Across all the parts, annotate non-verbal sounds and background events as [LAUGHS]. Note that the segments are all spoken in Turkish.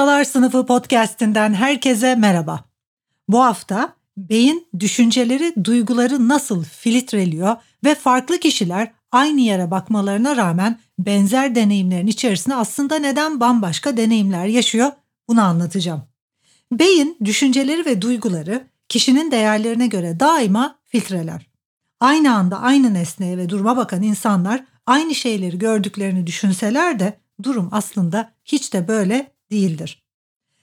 Ustalar Sınıfı podcast'inden herkese merhaba. Bu hafta beyin düşünceleri, duyguları nasıl filtreliyor ve farklı kişiler aynı yere bakmalarına rağmen benzer deneyimlerin içerisinde aslında neden bambaşka deneyimler yaşıyor bunu anlatacağım. Beyin düşünceleri ve duyguları kişinin değerlerine göre daima filtreler. Aynı anda aynı nesneye ve duruma bakan insanlar aynı şeyleri gördüklerini düşünseler de durum aslında hiç de böyle değildir.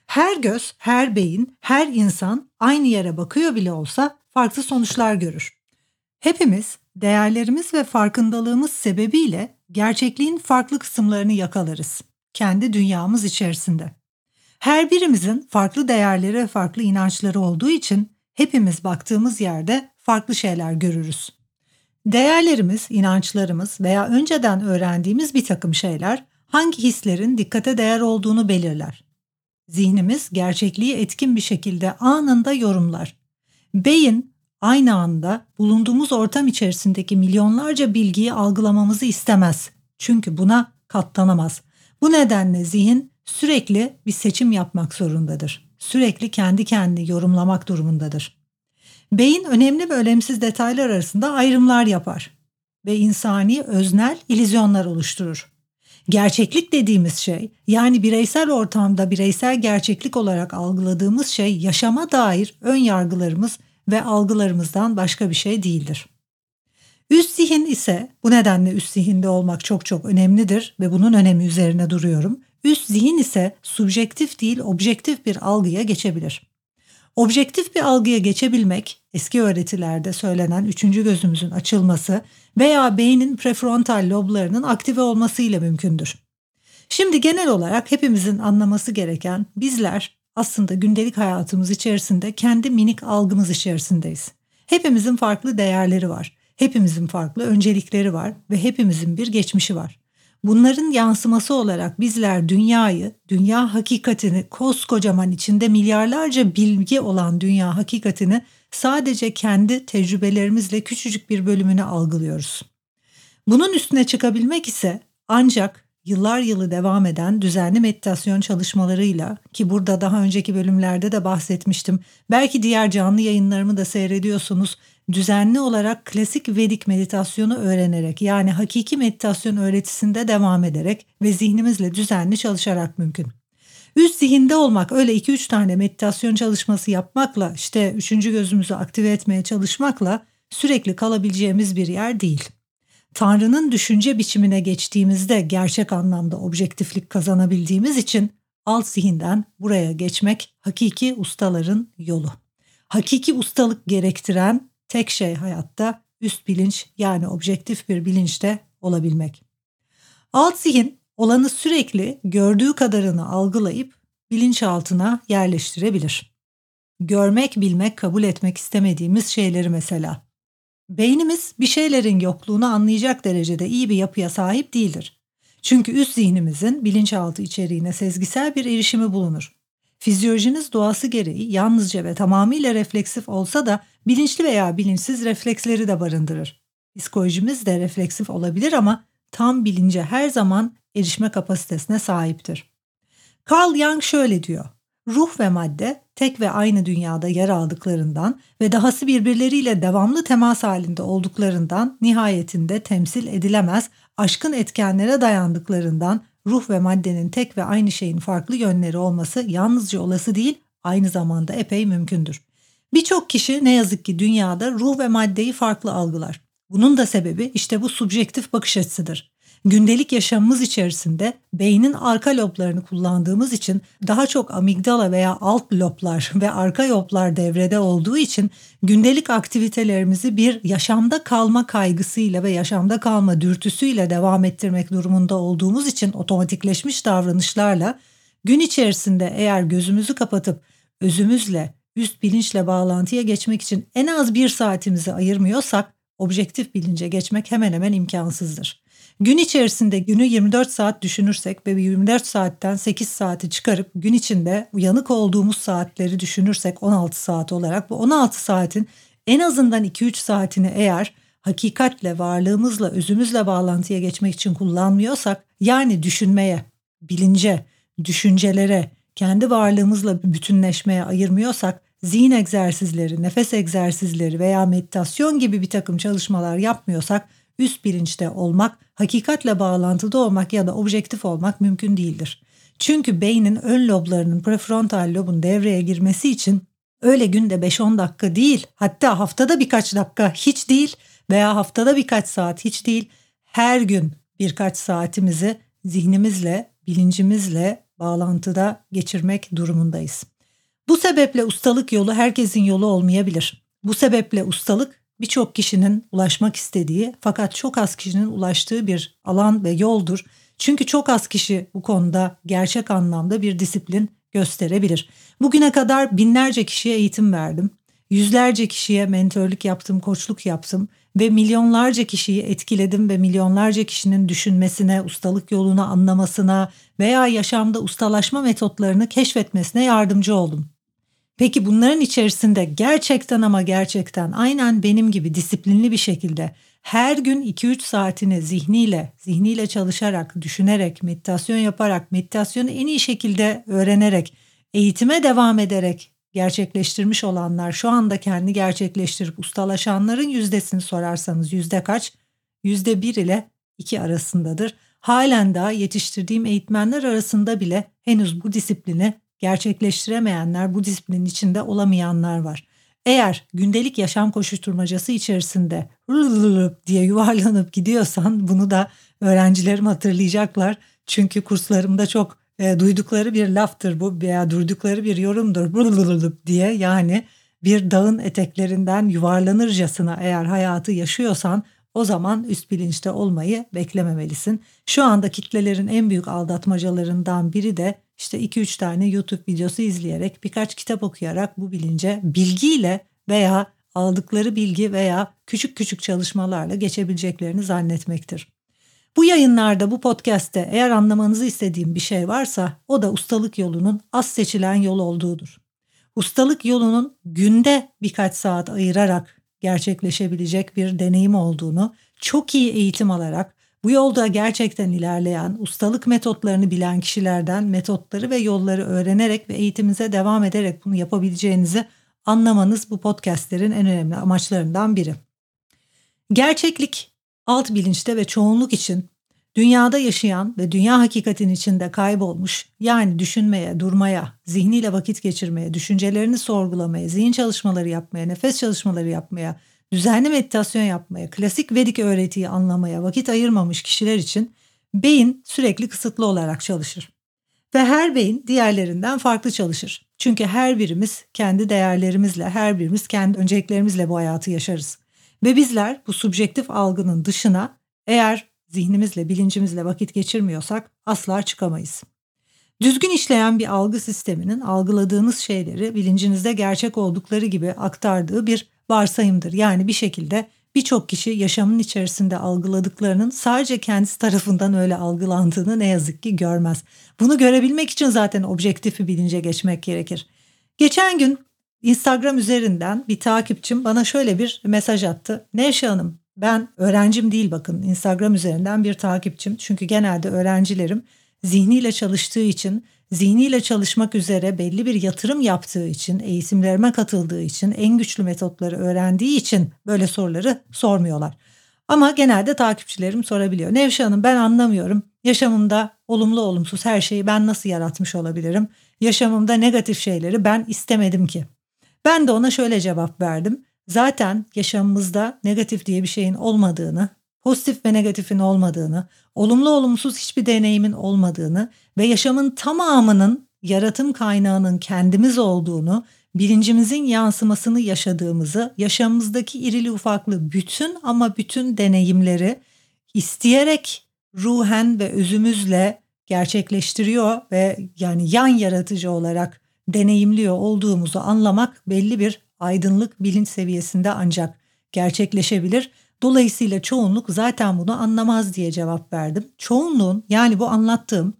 Her göz, her beyin, her insan aynı yere bakıyor bile olsa farklı sonuçlar görür. Hepimiz değerlerimiz ve farkındalığımız sebebiyle gerçekliğin farklı kısımlarını yakalarız. Kendi dünyamız içerisinde. Her birimizin farklı değerleri ve farklı inançları olduğu için hepimiz baktığımız yerde farklı şeyler görürüz. Değerlerimiz, inançlarımız veya önceden öğrendiğimiz bir takım şeyler hangi hislerin dikkate değer olduğunu belirler. Zihnimiz gerçekliği etkin bir şekilde anında yorumlar. Beyin aynı anda bulunduğumuz ortam içerisindeki milyonlarca bilgiyi algılamamızı istemez. Çünkü buna katlanamaz. Bu nedenle zihin sürekli bir seçim yapmak zorundadır. Sürekli kendi kendini yorumlamak durumundadır. Beyin önemli ve önemsiz detaylar arasında ayrımlar yapar ve insani öznel ilizyonlar oluşturur. Gerçeklik dediğimiz şey yani bireysel ortamda bireysel gerçeklik olarak algıladığımız şey yaşama dair ön yargılarımız ve algılarımızdan başka bir şey değildir. Üst zihin ise bu nedenle üst zihinde olmak çok çok önemlidir ve bunun önemi üzerine duruyorum. Üst zihin ise subjektif değil objektif bir algıya geçebilir. Objektif bir algıya geçebilmek eski öğretilerde söylenen üçüncü gözümüzün açılması veya beynin prefrontal loblarının aktive olmasıyla mümkündür. Şimdi genel olarak hepimizin anlaması gereken bizler aslında gündelik hayatımız içerisinde kendi minik algımız içerisindeyiz. Hepimizin farklı değerleri var. Hepimizin farklı öncelikleri var ve hepimizin bir geçmişi var. Bunların yansıması olarak bizler dünyayı, dünya hakikatini, koskocaman içinde milyarlarca bilgi olan dünya hakikatini sadece kendi tecrübelerimizle küçücük bir bölümünü algılıyoruz. Bunun üstüne çıkabilmek ise ancak yıllar yılı devam eden düzenli meditasyon çalışmalarıyla ki burada daha önceki bölümlerde de bahsetmiştim. Belki diğer canlı yayınlarımı da seyrediyorsunuz. Düzenli olarak klasik Vedik meditasyonu öğrenerek yani hakiki meditasyon öğretisinde devam ederek ve zihnimizle düzenli çalışarak mümkün. Üst zihinde olmak öyle 2-3 tane meditasyon çalışması yapmakla işte üçüncü gözümüzü aktive etmeye çalışmakla sürekli kalabileceğimiz bir yer değil. Tanrı'nın düşünce biçimine geçtiğimizde gerçek anlamda objektiflik kazanabildiğimiz için alt zihinden buraya geçmek hakiki ustaların yolu. Hakiki ustalık gerektiren tek şey hayatta üst bilinç yani objektif bir bilinçte olabilmek. Alt zihin olanı sürekli gördüğü kadarını algılayıp bilinçaltına yerleştirebilir. Görmek, bilmek, kabul etmek istemediğimiz şeyleri mesela. Beynimiz bir şeylerin yokluğunu anlayacak derecede iyi bir yapıya sahip değildir. Çünkü üst zihnimizin bilinçaltı içeriğine sezgisel bir erişimi bulunur. Fizyolojiniz doğası gereği yalnızca ve tamamıyla refleksif olsa da bilinçli veya bilinçsiz refleksleri de barındırır. Psikolojimiz de refleksif olabilir ama tam bilince her zaman erişme kapasitesine sahiptir. Carl Jung şöyle diyor. Ruh ve madde tek ve aynı dünyada yer aldıklarından ve dahası birbirleriyle devamlı temas halinde olduklarından nihayetinde temsil edilemez aşkın etkenlere dayandıklarından ruh ve maddenin tek ve aynı şeyin farklı yönleri olması yalnızca olası değil aynı zamanda epey mümkündür. Birçok kişi ne yazık ki dünyada ruh ve maddeyi farklı algılar. Bunun da sebebi işte bu subjektif bakış açısıdır. Gündelik yaşamımız içerisinde beynin arka loblarını kullandığımız için daha çok amigdala veya alt loblar [LAUGHS] ve arka loblar devrede olduğu için gündelik aktivitelerimizi bir yaşamda kalma kaygısıyla ve yaşamda kalma dürtüsüyle devam ettirmek durumunda olduğumuz için otomatikleşmiş davranışlarla gün içerisinde eğer gözümüzü kapatıp özümüzle üst bilinçle bağlantıya geçmek için en az bir saatimizi ayırmıyorsak objektif bilince geçmek hemen hemen imkansızdır. Gün içerisinde günü 24 saat düşünürsek ve 24 saatten 8 saati çıkarıp gün içinde uyanık olduğumuz saatleri düşünürsek 16 saat olarak bu 16 saatin en azından 2-3 saatini eğer hakikatle varlığımızla özümüzle bağlantıya geçmek için kullanmıyorsak yani düşünmeye, bilince, düşüncelere, kendi varlığımızla bütünleşmeye ayırmıyorsak zihin egzersizleri, nefes egzersizleri veya meditasyon gibi bir takım çalışmalar yapmıyorsak üst bilinçte olmak, hakikatle bağlantıda olmak ya da objektif olmak mümkün değildir. Çünkü beynin ön loblarının prefrontal lobun devreye girmesi için öyle günde 5-10 dakika değil, hatta haftada birkaç dakika hiç değil veya haftada birkaç saat hiç değil, her gün birkaç saatimizi zihnimizle, bilincimizle bağlantıda geçirmek durumundayız. Bu sebeple ustalık yolu herkesin yolu olmayabilir. Bu sebeple ustalık birçok kişinin ulaşmak istediği fakat çok az kişinin ulaştığı bir alan ve yoldur. Çünkü çok az kişi bu konuda gerçek anlamda bir disiplin gösterebilir. Bugüne kadar binlerce kişiye eğitim verdim. Yüzlerce kişiye mentörlük yaptım, koçluk yaptım ve milyonlarca kişiyi etkiledim ve milyonlarca kişinin düşünmesine, ustalık yolunu anlamasına veya yaşamda ustalaşma metotlarını keşfetmesine yardımcı oldum. Peki bunların içerisinde gerçekten ama gerçekten aynen benim gibi disiplinli bir şekilde her gün 2-3 saatini zihniyle, zihniyle çalışarak, düşünerek, meditasyon yaparak, meditasyonu en iyi şekilde öğrenerek, eğitime devam ederek gerçekleştirmiş olanlar, şu anda kendi gerçekleştirip ustalaşanların yüzdesini sorarsanız yüzde kaç? Yüzde bir ile iki arasındadır. Halen daha yetiştirdiğim eğitmenler arasında bile henüz bu disiplini gerçekleştiremeyenler, bu disiplinin içinde olamayanlar var. Eğer gündelik yaşam koşuşturmacası içerisinde diye yuvarlanıp gidiyorsan bunu da öğrencilerim hatırlayacaklar. Çünkü kurslarımda çok e, duydukları bir laftır bu veya duydukları bir yorumdur diye yani bir dağın eteklerinden yuvarlanırcasına eğer hayatı yaşıyorsan o zaman üst bilinçte olmayı beklememelisin. Şu anda kitlelerin en büyük aldatmacalarından biri de işte 2-3 tane YouTube videosu izleyerek birkaç kitap okuyarak bu bilince bilgiyle veya aldıkları bilgi veya küçük küçük çalışmalarla geçebileceklerini zannetmektir. Bu yayınlarda, bu podcast'te eğer anlamanızı istediğim bir şey varsa o da ustalık yolunun az seçilen yol olduğudur. Ustalık yolunun günde birkaç saat ayırarak gerçekleşebilecek bir deneyim olduğunu, çok iyi eğitim alarak bu yolda gerçekten ilerleyen, ustalık metotlarını bilen kişilerden metotları ve yolları öğrenerek ve eğitiminize devam ederek bunu yapabileceğinizi anlamanız bu podcastlerin en önemli amaçlarından biri. Gerçeklik alt bilinçte ve çoğunluk için dünyada yaşayan ve dünya hakikatin içinde kaybolmuş yani düşünmeye, durmaya, zihniyle vakit geçirmeye, düşüncelerini sorgulamaya, zihin çalışmaları yapmaya, nefes çalışmaları yapmaya, düzenli meditasyon yapmaya, klasik Vedik öğretiyi anlamaya vakit ayırmamış kişiler için beyin sürekli kısıtlı olarak çalışır. Ve her beyin diğerlerinden farklı çalışır. Çünkü her birimiz kendi değerlerimizle, her birimiz kendi önceliklerimizle bu hayatı yaşarız. Ve bizler bu subjektif algının dışına eğer zihnimizle, bilincimizle vakit geçirmiyorsak asla çıkamayız. Düzgün işleyen bir algı sisteminin algıladığınız şeyleri bilincinizde gerçek oldukları gibi aktardığı bir varsayımdır. Yani bir şekilde birçok kişi yaşamın içerisinde algıladıklarının sadece kendisi tarafından öyle algılandığını ne yazık ki görmez. Bunu görebilmek için zaten objektif bir bilince geçmek gerekir. Geçen gün Instagram üzerinden bir takipçim bana şöyle bir mesaj attı. Nevşe Hanım ben öğrencim değil bakın Instagram üzerinden bir takipçim. Çünkü genelde öğrencilerim zihniyle çalıştığı için zihniyle çalışmak üzere belli bir yatırım yaptığı için, eğitimlerime katıldığı için, en güçlü metotları öğrendiği için böyle soruları sormuyorlar. Ama genelde takipçilerim sorabiliyor. Nevşe Hanım ben anlamıyorum. Yaşamımda olumlu olumsuz her şeyi ben nasıl yaratmış olabilirim? Yaşamımda negatif şeyleri ben istemedim ki. Ben de ona şöyle cevap verdim. Zaten yaşamımızda negatif diye bir şeyin olmadığını, pozitif ve negatifin olmadığını, olumlu olumsuz hiçbir deneyimin olmadığını ve yaşamın tamamının yaratım kaynağının kendimiz olduğunu, bilincimizin yansımasını yaşadığımızı, yaşamımızdaki irili ufaklı bütün ama bütün deneyimleri isteyerek ruhen ve özümüzle gerçekleştiriyor ve yani yan yaratıcı olarak deneyimliyor olduğumuzu anlamak belli bir aydınlık bilinç seviyesinde ancak gerçekleşebilir. Dolayısıyla çoğunluk zaten bunu anlamaz diye cevap verdim. Çoğunluğun yani bu anlattığım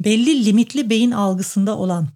belli limitli beyin algısında olan,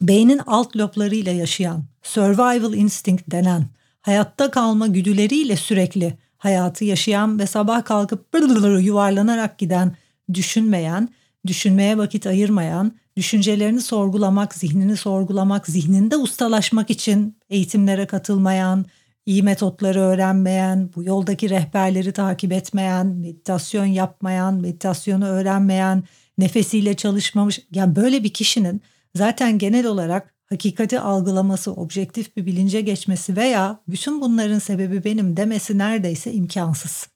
beynin alt loblarıyla yaşayan, survival instinct denen, hayatta kalma güdüleriyle sürekli hayatı yaşayan ve sabah kalkıp [LAUGHS] yuvarlanarak giden, düşünmeyen, düşünmeye vakit ayırmayan, düşüncelerini sorgulamak, zihnini sorgulamak, zihninde ustalaşmak için eğitimlere katılmayan, iyi metotları öğrenmeyen, bu yoldaki rehberleri takip etmeyen, meditasyon yapmayan, meditasyonu öğrenmeyen, nefesiyle çalışmamış. Yani böyle bir kişinin zaten genel olarak hakikati algılaması, objektif bir bilince geçmesi veya bütün bunların sebebi benim demesi neredeyse imkansız.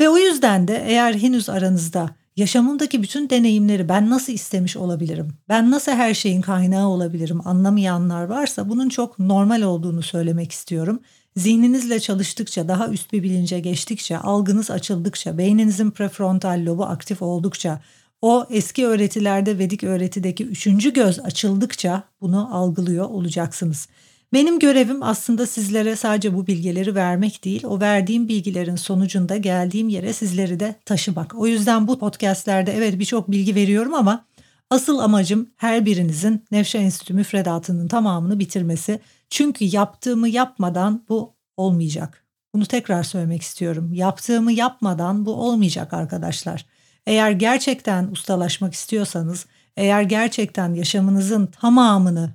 Ve o yüzden de eğer henüz aranızda yaşamımdaki bütün deneyimleri ben nasıl istemiş olabilirim? Ben nasıl her şeyin kaynağı olabilirim? Anlamayanlar varsa bunun çok normal olduğunu söylemek istiyorum. Zihninizle çalıştıkça, daha üst bir bilince geçtikçe, algınız açıldıkça, beyninizin prefrontal lobu aktif oldukça, o eski öğretilerde Vedik öğretideki üçüncü göz açıldıkça bunu algılıyor olacaksınız. Benim görevim aslında sizlere sadece bu bilgileri vermek değil, o verdiğim bilgilerin sonucunda geldiğim yere sizleri de taşımak. O yüzden bu podcastlerde evet birçok bilgi veriyorum ama asıl amacım her birinizin Nevşa Enstitü müfredatının tamamını bitirmesi. Çünkü yaptığımı yapmadan bu olmayacak. Bunu tekrar söylemek istiyorum. Yaptığımı yapmadan bu olmayacak arkadaşlar. Eğer gerçekten ustalaşmak istiyorsanız, eğer gerçekten yaşamınızın tamamını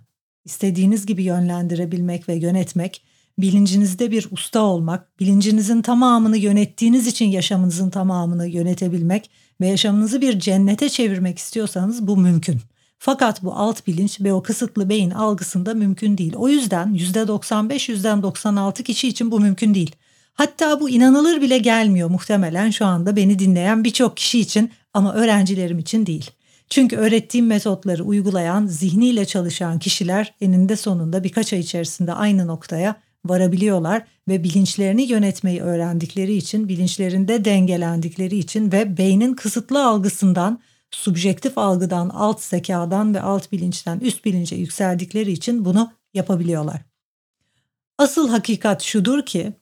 istediğiniz gibi yönlendirebilmek ve yönetmek, bilincinizde bir usta olmak, bilincinizin tamamını yönettiğiniz için yaşamınızın tamamını yönetebilmek ve yaşamınızı bir cennete çevirmek istiyorsanız bu mümkün. Fakat bu alt bilinç ve o kısıtlı beyin algısında mümkün değil. O yüzden %95, %96 kişi için bu mümkün değil. Hatta bu inanılır bile gelmiyor muhtemelen şu anda beni dinleyen birçok kişi için ama öğrencilerim için değil. Çünkü öğrettiğim metotları uygulayan, zihniyle çalışan kişiler eninde sonunda birkaç ay içerisinde aynı noktaya varabiliyorlar ve bilinçlerini yönetmeyi öğrendikleri için, bilinçlerinde dengelendikleri için ve beynin kısıtlı algısından, subjektif algıdan, alt zekadan ve alt bilinçten üst bilince yükseldikleri için bunu yapabiliyorlar. Asıl hakikat şudur ki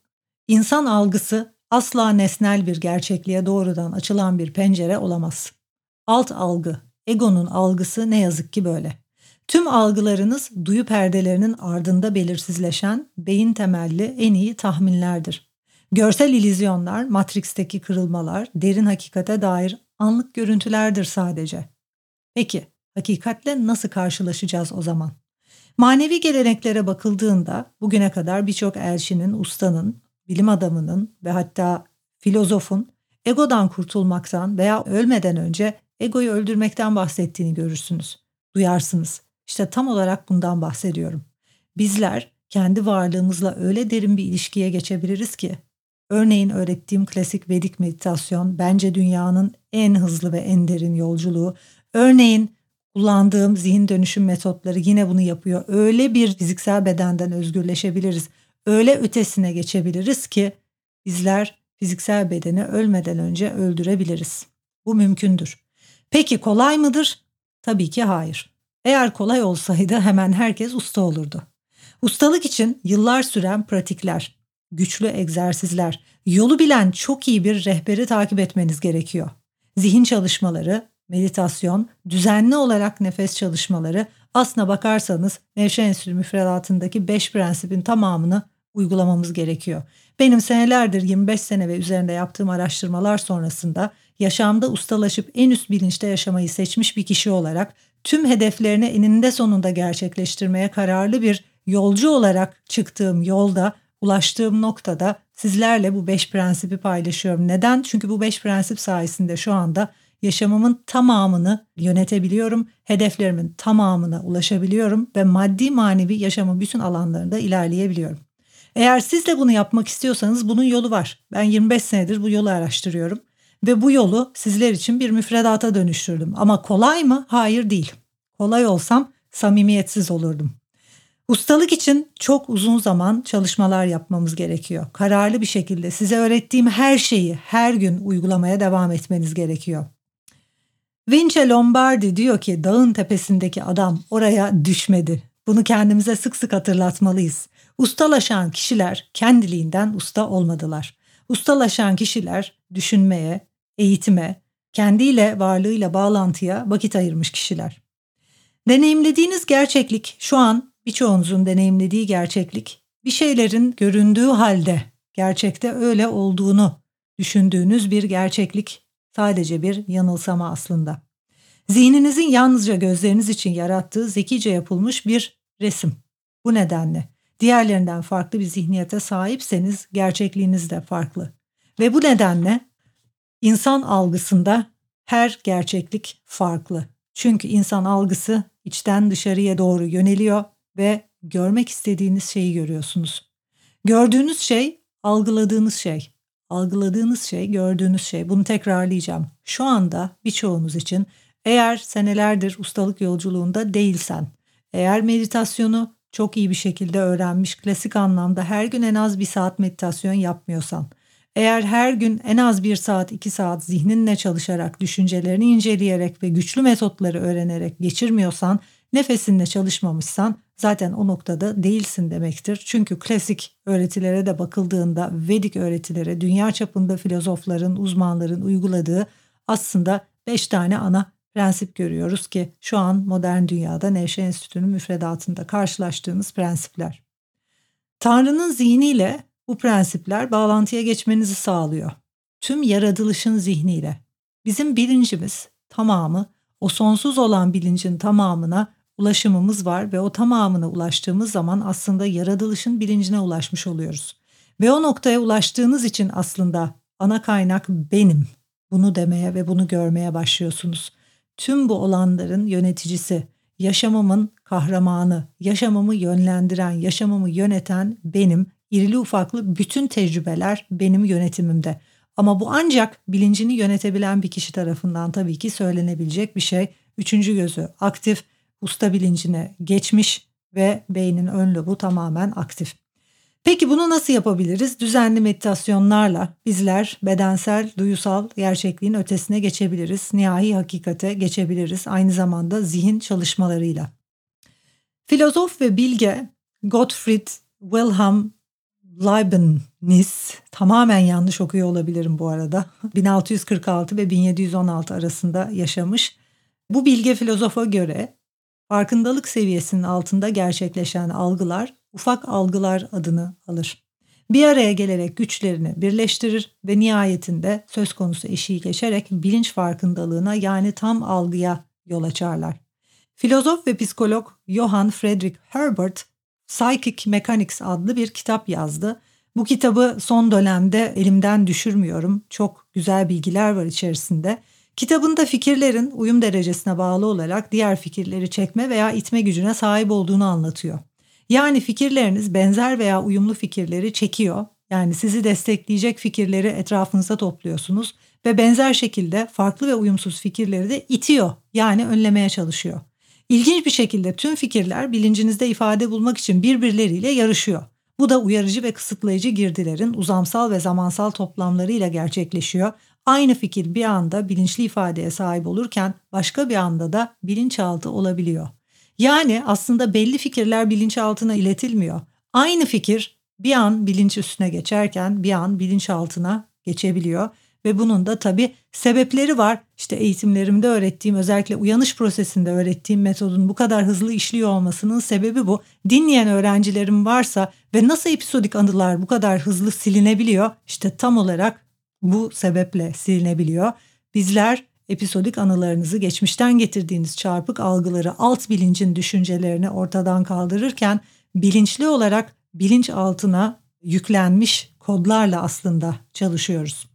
insan algısı asla nesnel bir gerçekliğe doğrudan açılan bir pencere olamaz. Alt algı Egonun algısı ne yazık ki böyle. Tüm algılarınız duyu perdelerinin ardında belirsizleşen beyin temelli en iyi tahminlerdir. Görsel ilizyonlar, Matrix'teki kırılmalar, derin hakikate dair anlık görüntülerdir sadece. Peki, hakikatle nasıl karşılaşacağız o zaman? Manevi geleneklere bakıldığında bugüne kadar birçok elçinin, ustanın, bilim adamının ve hatta filozofun egodan kurtulmaktan veya ölmeden önce egoyu öldürmekten bahsettiğini görürsünüz, duyarsınız. İşte tam olarak bundan bahsediyorum. Bizler kendi varlığımızla öyle derin bir ilişkiye geçebiliriz ki, örneğin öğrettiğim klasik Vedik meditasyon bence dünyanın en hızlı ve en derin yolculuğu. Örneğin kullandığım zihin dönüşüm metotları yine bunu yapıyor. Öyle bir fiziksel bedenden özgürleşebiliriz. Öyle ötesine geçebiliriz ki bizler fiziksel bedeni ölmeden önce öldürebiliriz. Bu mümkündür. Peki kolay mıdır? Tabii ki hayır. Eğer kolay olsaydı hemen herkes usta olurdu. Ustalık için yıllar süren pratikler, güçlü egzersizler, yolu bilen çok iyi bir rehberi takip etmeniz gerekiyor. Zihin çalışmaları, meditasyon, düzenli olarak nefes çalışmaları aslına bakarsanız Nevşe Enstitü müfredatındaki 5 prensibin tamamını uygulamamız gerekiyor. Benim senelerdir 25 sene ve üzerinde yaptığım araştırmalar sonrasında yaşamda ustalaşıp en üst bilinçte yaşamayı seçmiş bir kişi olarak tüm hedeflerini eninde sonunda gerçekleştirmeye kararlı bir yolcu olarak çıktığım yolda ulaştığım noktada sizlerle bu beş prensibi paylaşıyorum. Neden? Çünkü bu beş prensip sayesinde şu anda yaşamımın tamamını yönetebiliyorum, hedeflerimin tamamına ulaşabiliyorum ve maddi manevi yaşamın bütün alanlarında ilerleyebiliyorum. Eğer siz de bunu yapmak istiyorsanız bunun yolu var. Ben 25 senedir bu yolu araştırıyorum ve bu yolu sizler için bir müfredata dönüştürdüm. Ama kolay mı? Hayır değil. Kolay olsam samimiyetsiz olurdum. Ustalık için çok uzun zaman çalışmalar yapmamız gerekiyor. Kararlı bir şekilde size öğrettiğim her şeyi her gün uygulamaya devam etmeniz gerekiyor. Vince Lombardi diyor ki dağın tepesindeki adam oraya düşmedi. Bunu kendimize sık sık hatırlatmalıyız. Ustalaşan kişiler kendiliğinden usta olmadılar. Ustalaşan kişiler düşünmeye, eğitime, kendiyle varlığıyla bağlantıya vakit ayırmış kişiler. Deneyimlediğiniz gerçeklik şu an birçoğunuzun deneyimlediği gerçeklik bir şeylerin göründüğü halde gerçekte öyle olduğunu düşündüğünüz bir gerçeklik sadece bir yanılsama aslında. Zihninizin yalnızca gözleriniz için yarattığı zekice yapılmış bir resim. Bu nedenle diğerlerinden farklı bir zihniyete sahipseniz gerçekliğiniz de farklı. Ve bu nedenle insan algısında her gerçeklik farklı. Çünkü insan algısı içten dışarıya doğru yöneliyor ve görmek istediğiniz şeyi görüyorsunuz. Gördüğünüz şey algıladığınız şey. Algıladığınız şey gördüğünüz şey. Bunu tekrarlayacağım. Şu anda birçoğunuz için eğer senelerdir ustalık yolculuğunda değilsen, eğer meditasyonu çok iyi bir şekilde öğrenmiş, klasik anlamda her gün en az bir saat meditasyon yapmıyorsan, eğer her gün en az bir saat iki saat zihninle çalışarak, düşüncelerini inceleyerek ve güçlü metotları öğrenerek geçirmiyorsan, nefesinle çalışmamışsan zaten o noktada değilsin demektir. Çünkü klasik öğretilere de bakıldığında Vedik öğretilere dünya çapında filozofların, uzmanların uyguladığı aslında beş tane ana prensip görüyoruz ki şu an modern dünyada Nevşe Enstitüsü'nün müfredatında karşılaştığımız prensipler. Tanrı'nın zihniyle bu prensipler bağlantıya geçmenizi sağlıyor. Tüm yaratılışın zihniyle. Bizim bilincimiz tamamı o sonsuz olan bilincin tamamına ulaşımımız var ve o tamamına ulaştığımız zaman aslında yaratılışın bilincine ulaşmış oluyoruz. Ve o noktaya ulaştığınız için aslında ana kaynak benim. Bunu demeye ve bunu görmeye başlıyorsunuz. Tüm bu olanların yöneticisi, yaşamımın kahramanı, yaşamımı yönlendiren, yaşamımı yöneten benim. İrili ufaklı bütün tecrübeler benim yönetimimde. Ama bu ancak bilincini yönetebilen bir kişi tarafından tabii ki söylenebilecek bir şey. Üçüncü gözü aktif, usta bilincine geçmiş ve beynin ön lobu tamamen aktif. Peki bunu nasıl yapabiliriz? Düzenli meditasyonlarla bizler bedensel, duyusal gerçekliğin ötesine geçebiliriz. Nihai hakikate geçebiliriz. Aynı zamanda zihin çalışmalarıyla. Filozof ve bilge Gottfried Wilhelm Leibniz, tamamen yanlış okuyor olabilirim bu arada, [LAUGHS] 1646 ve 1716 arasında yaşamış. Bu bilge filozofa göre farkındalık seviyesinin altında gerçekleşen algılar ufak algılar adını alır. Bir araya gelerek güçlerini birleştirir ve nihayetinde söz konusu eşiği geçerek bilinç farkındalığına yani tam algıya yol açarlar. Filozof ve psikolog Johann Friedrich Herbert Psychic Mechanics adlı bir kitap yazdı. Bu kitabı son dönemde elimden düşürmüyorum. Çok güzel bilgiler var içerisinde. Kitabında fikirlerin uyum derecesine bağlı olarak diğer fikirleri çekme veya itme gücüne sahip olduğunu anlatıyor. Yani fikirleriniz benzer veya uyumlu fikirleri çekiyor. Yani sizi destekleyecek fikirleri etrafınıza topluyorsunuz ve benzer şekilde farklı ve uyumsuz fikirleri de itiyor. Yani önlemeye çalışıyor. İlginç bir şekilde tüm fikirler bilincinizde ifade bulmak için birbirleriyle yarışıyor. Bu da uyarıcı ve kısıtlayıcı girdilerin uzamsal ve zamansal toplamlarıyla gerçekleşiyor. Aynı fikir bir anda bilinçli ifadeye sahip olurken başka bir anda da bilinçaltı olabiliyor. Yani aslında belli fikirler bilinçaltına iletilmiyor. Aynı fikir bir an bilinç üstüne geçerken bir an bilinçaltına geçebiliyor ve bunun da tabii sebepleri var. İşte eğitimlerimde öğrettiğim özellikle uyanış prosesinde öğrettiğim metodun bu kadar hızlı işliyor olmasının sebebi bu. Dinleyen öğrencilerim varsa ve nasıl episodik anılar bu kadar hızlı silinebiliyor? İşte tam olarak bu sebeple silinebiliyor. Bizler episodik anılarınızı geçmişten getirdiğiniz çarpık algıları alt bilincin düşüncelerini ortadan kaldırırken bilinçli olarak bilinç altına yüklenmiş kodlarla aslında çalışıyoruz.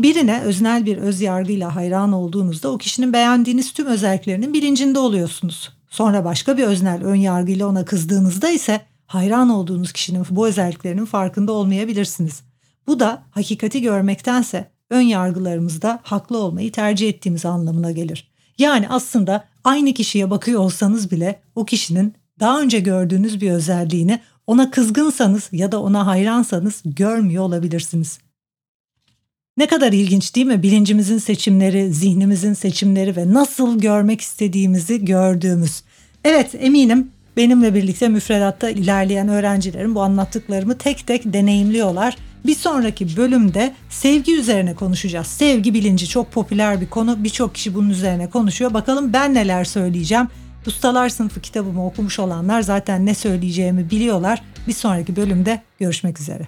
Birine öznel bir öz yargıyla hayran olduğunuzda o kişinin beğendiğiniz tüm özelliklerinin bilincinde oluyorsunuz. Sonra başka bir öznel ön yargıyla ona kızdığınızda ise hayran olduğunuz kişinin bu özelliklerinin farkında olmayabilirsiniz. Bu da hakikati görmektense ön yargılarımızda haklı olmayı tercih ettiğimiz anlamına gelir. Yani aslında aynı kişiye bakıyor olsanız bile o kişinin daha önce gördüğünüz bir özelliğini ona kızgınsanız ya da ona hayransanız görmüyor olabilirsiniz. Ne kadar ilginç değil mi? Bilincimizin seçimleri, zihnimizin seçimleri ve nasıl görmek istediğimizi gördüğümüz. Evet eminim benimle birlikte müfredatta ilerleyen öğrencilerim bu anlattıklarımı tek tek deneyimliyorlar. Bir sonraki bölümde sevgi üzerine konuşacağız. Sevgi bilinci çok popüler bir konu. Birçok kişi bunun üzerine konuşuyor. Bakalım ben neler söyleyeceğim. Ustalar sınıfı kitabımı okumuş olanlar zaten ne söyleyeceğimi biliyorlar. Bir sonraki bölümde görüşmek üzere.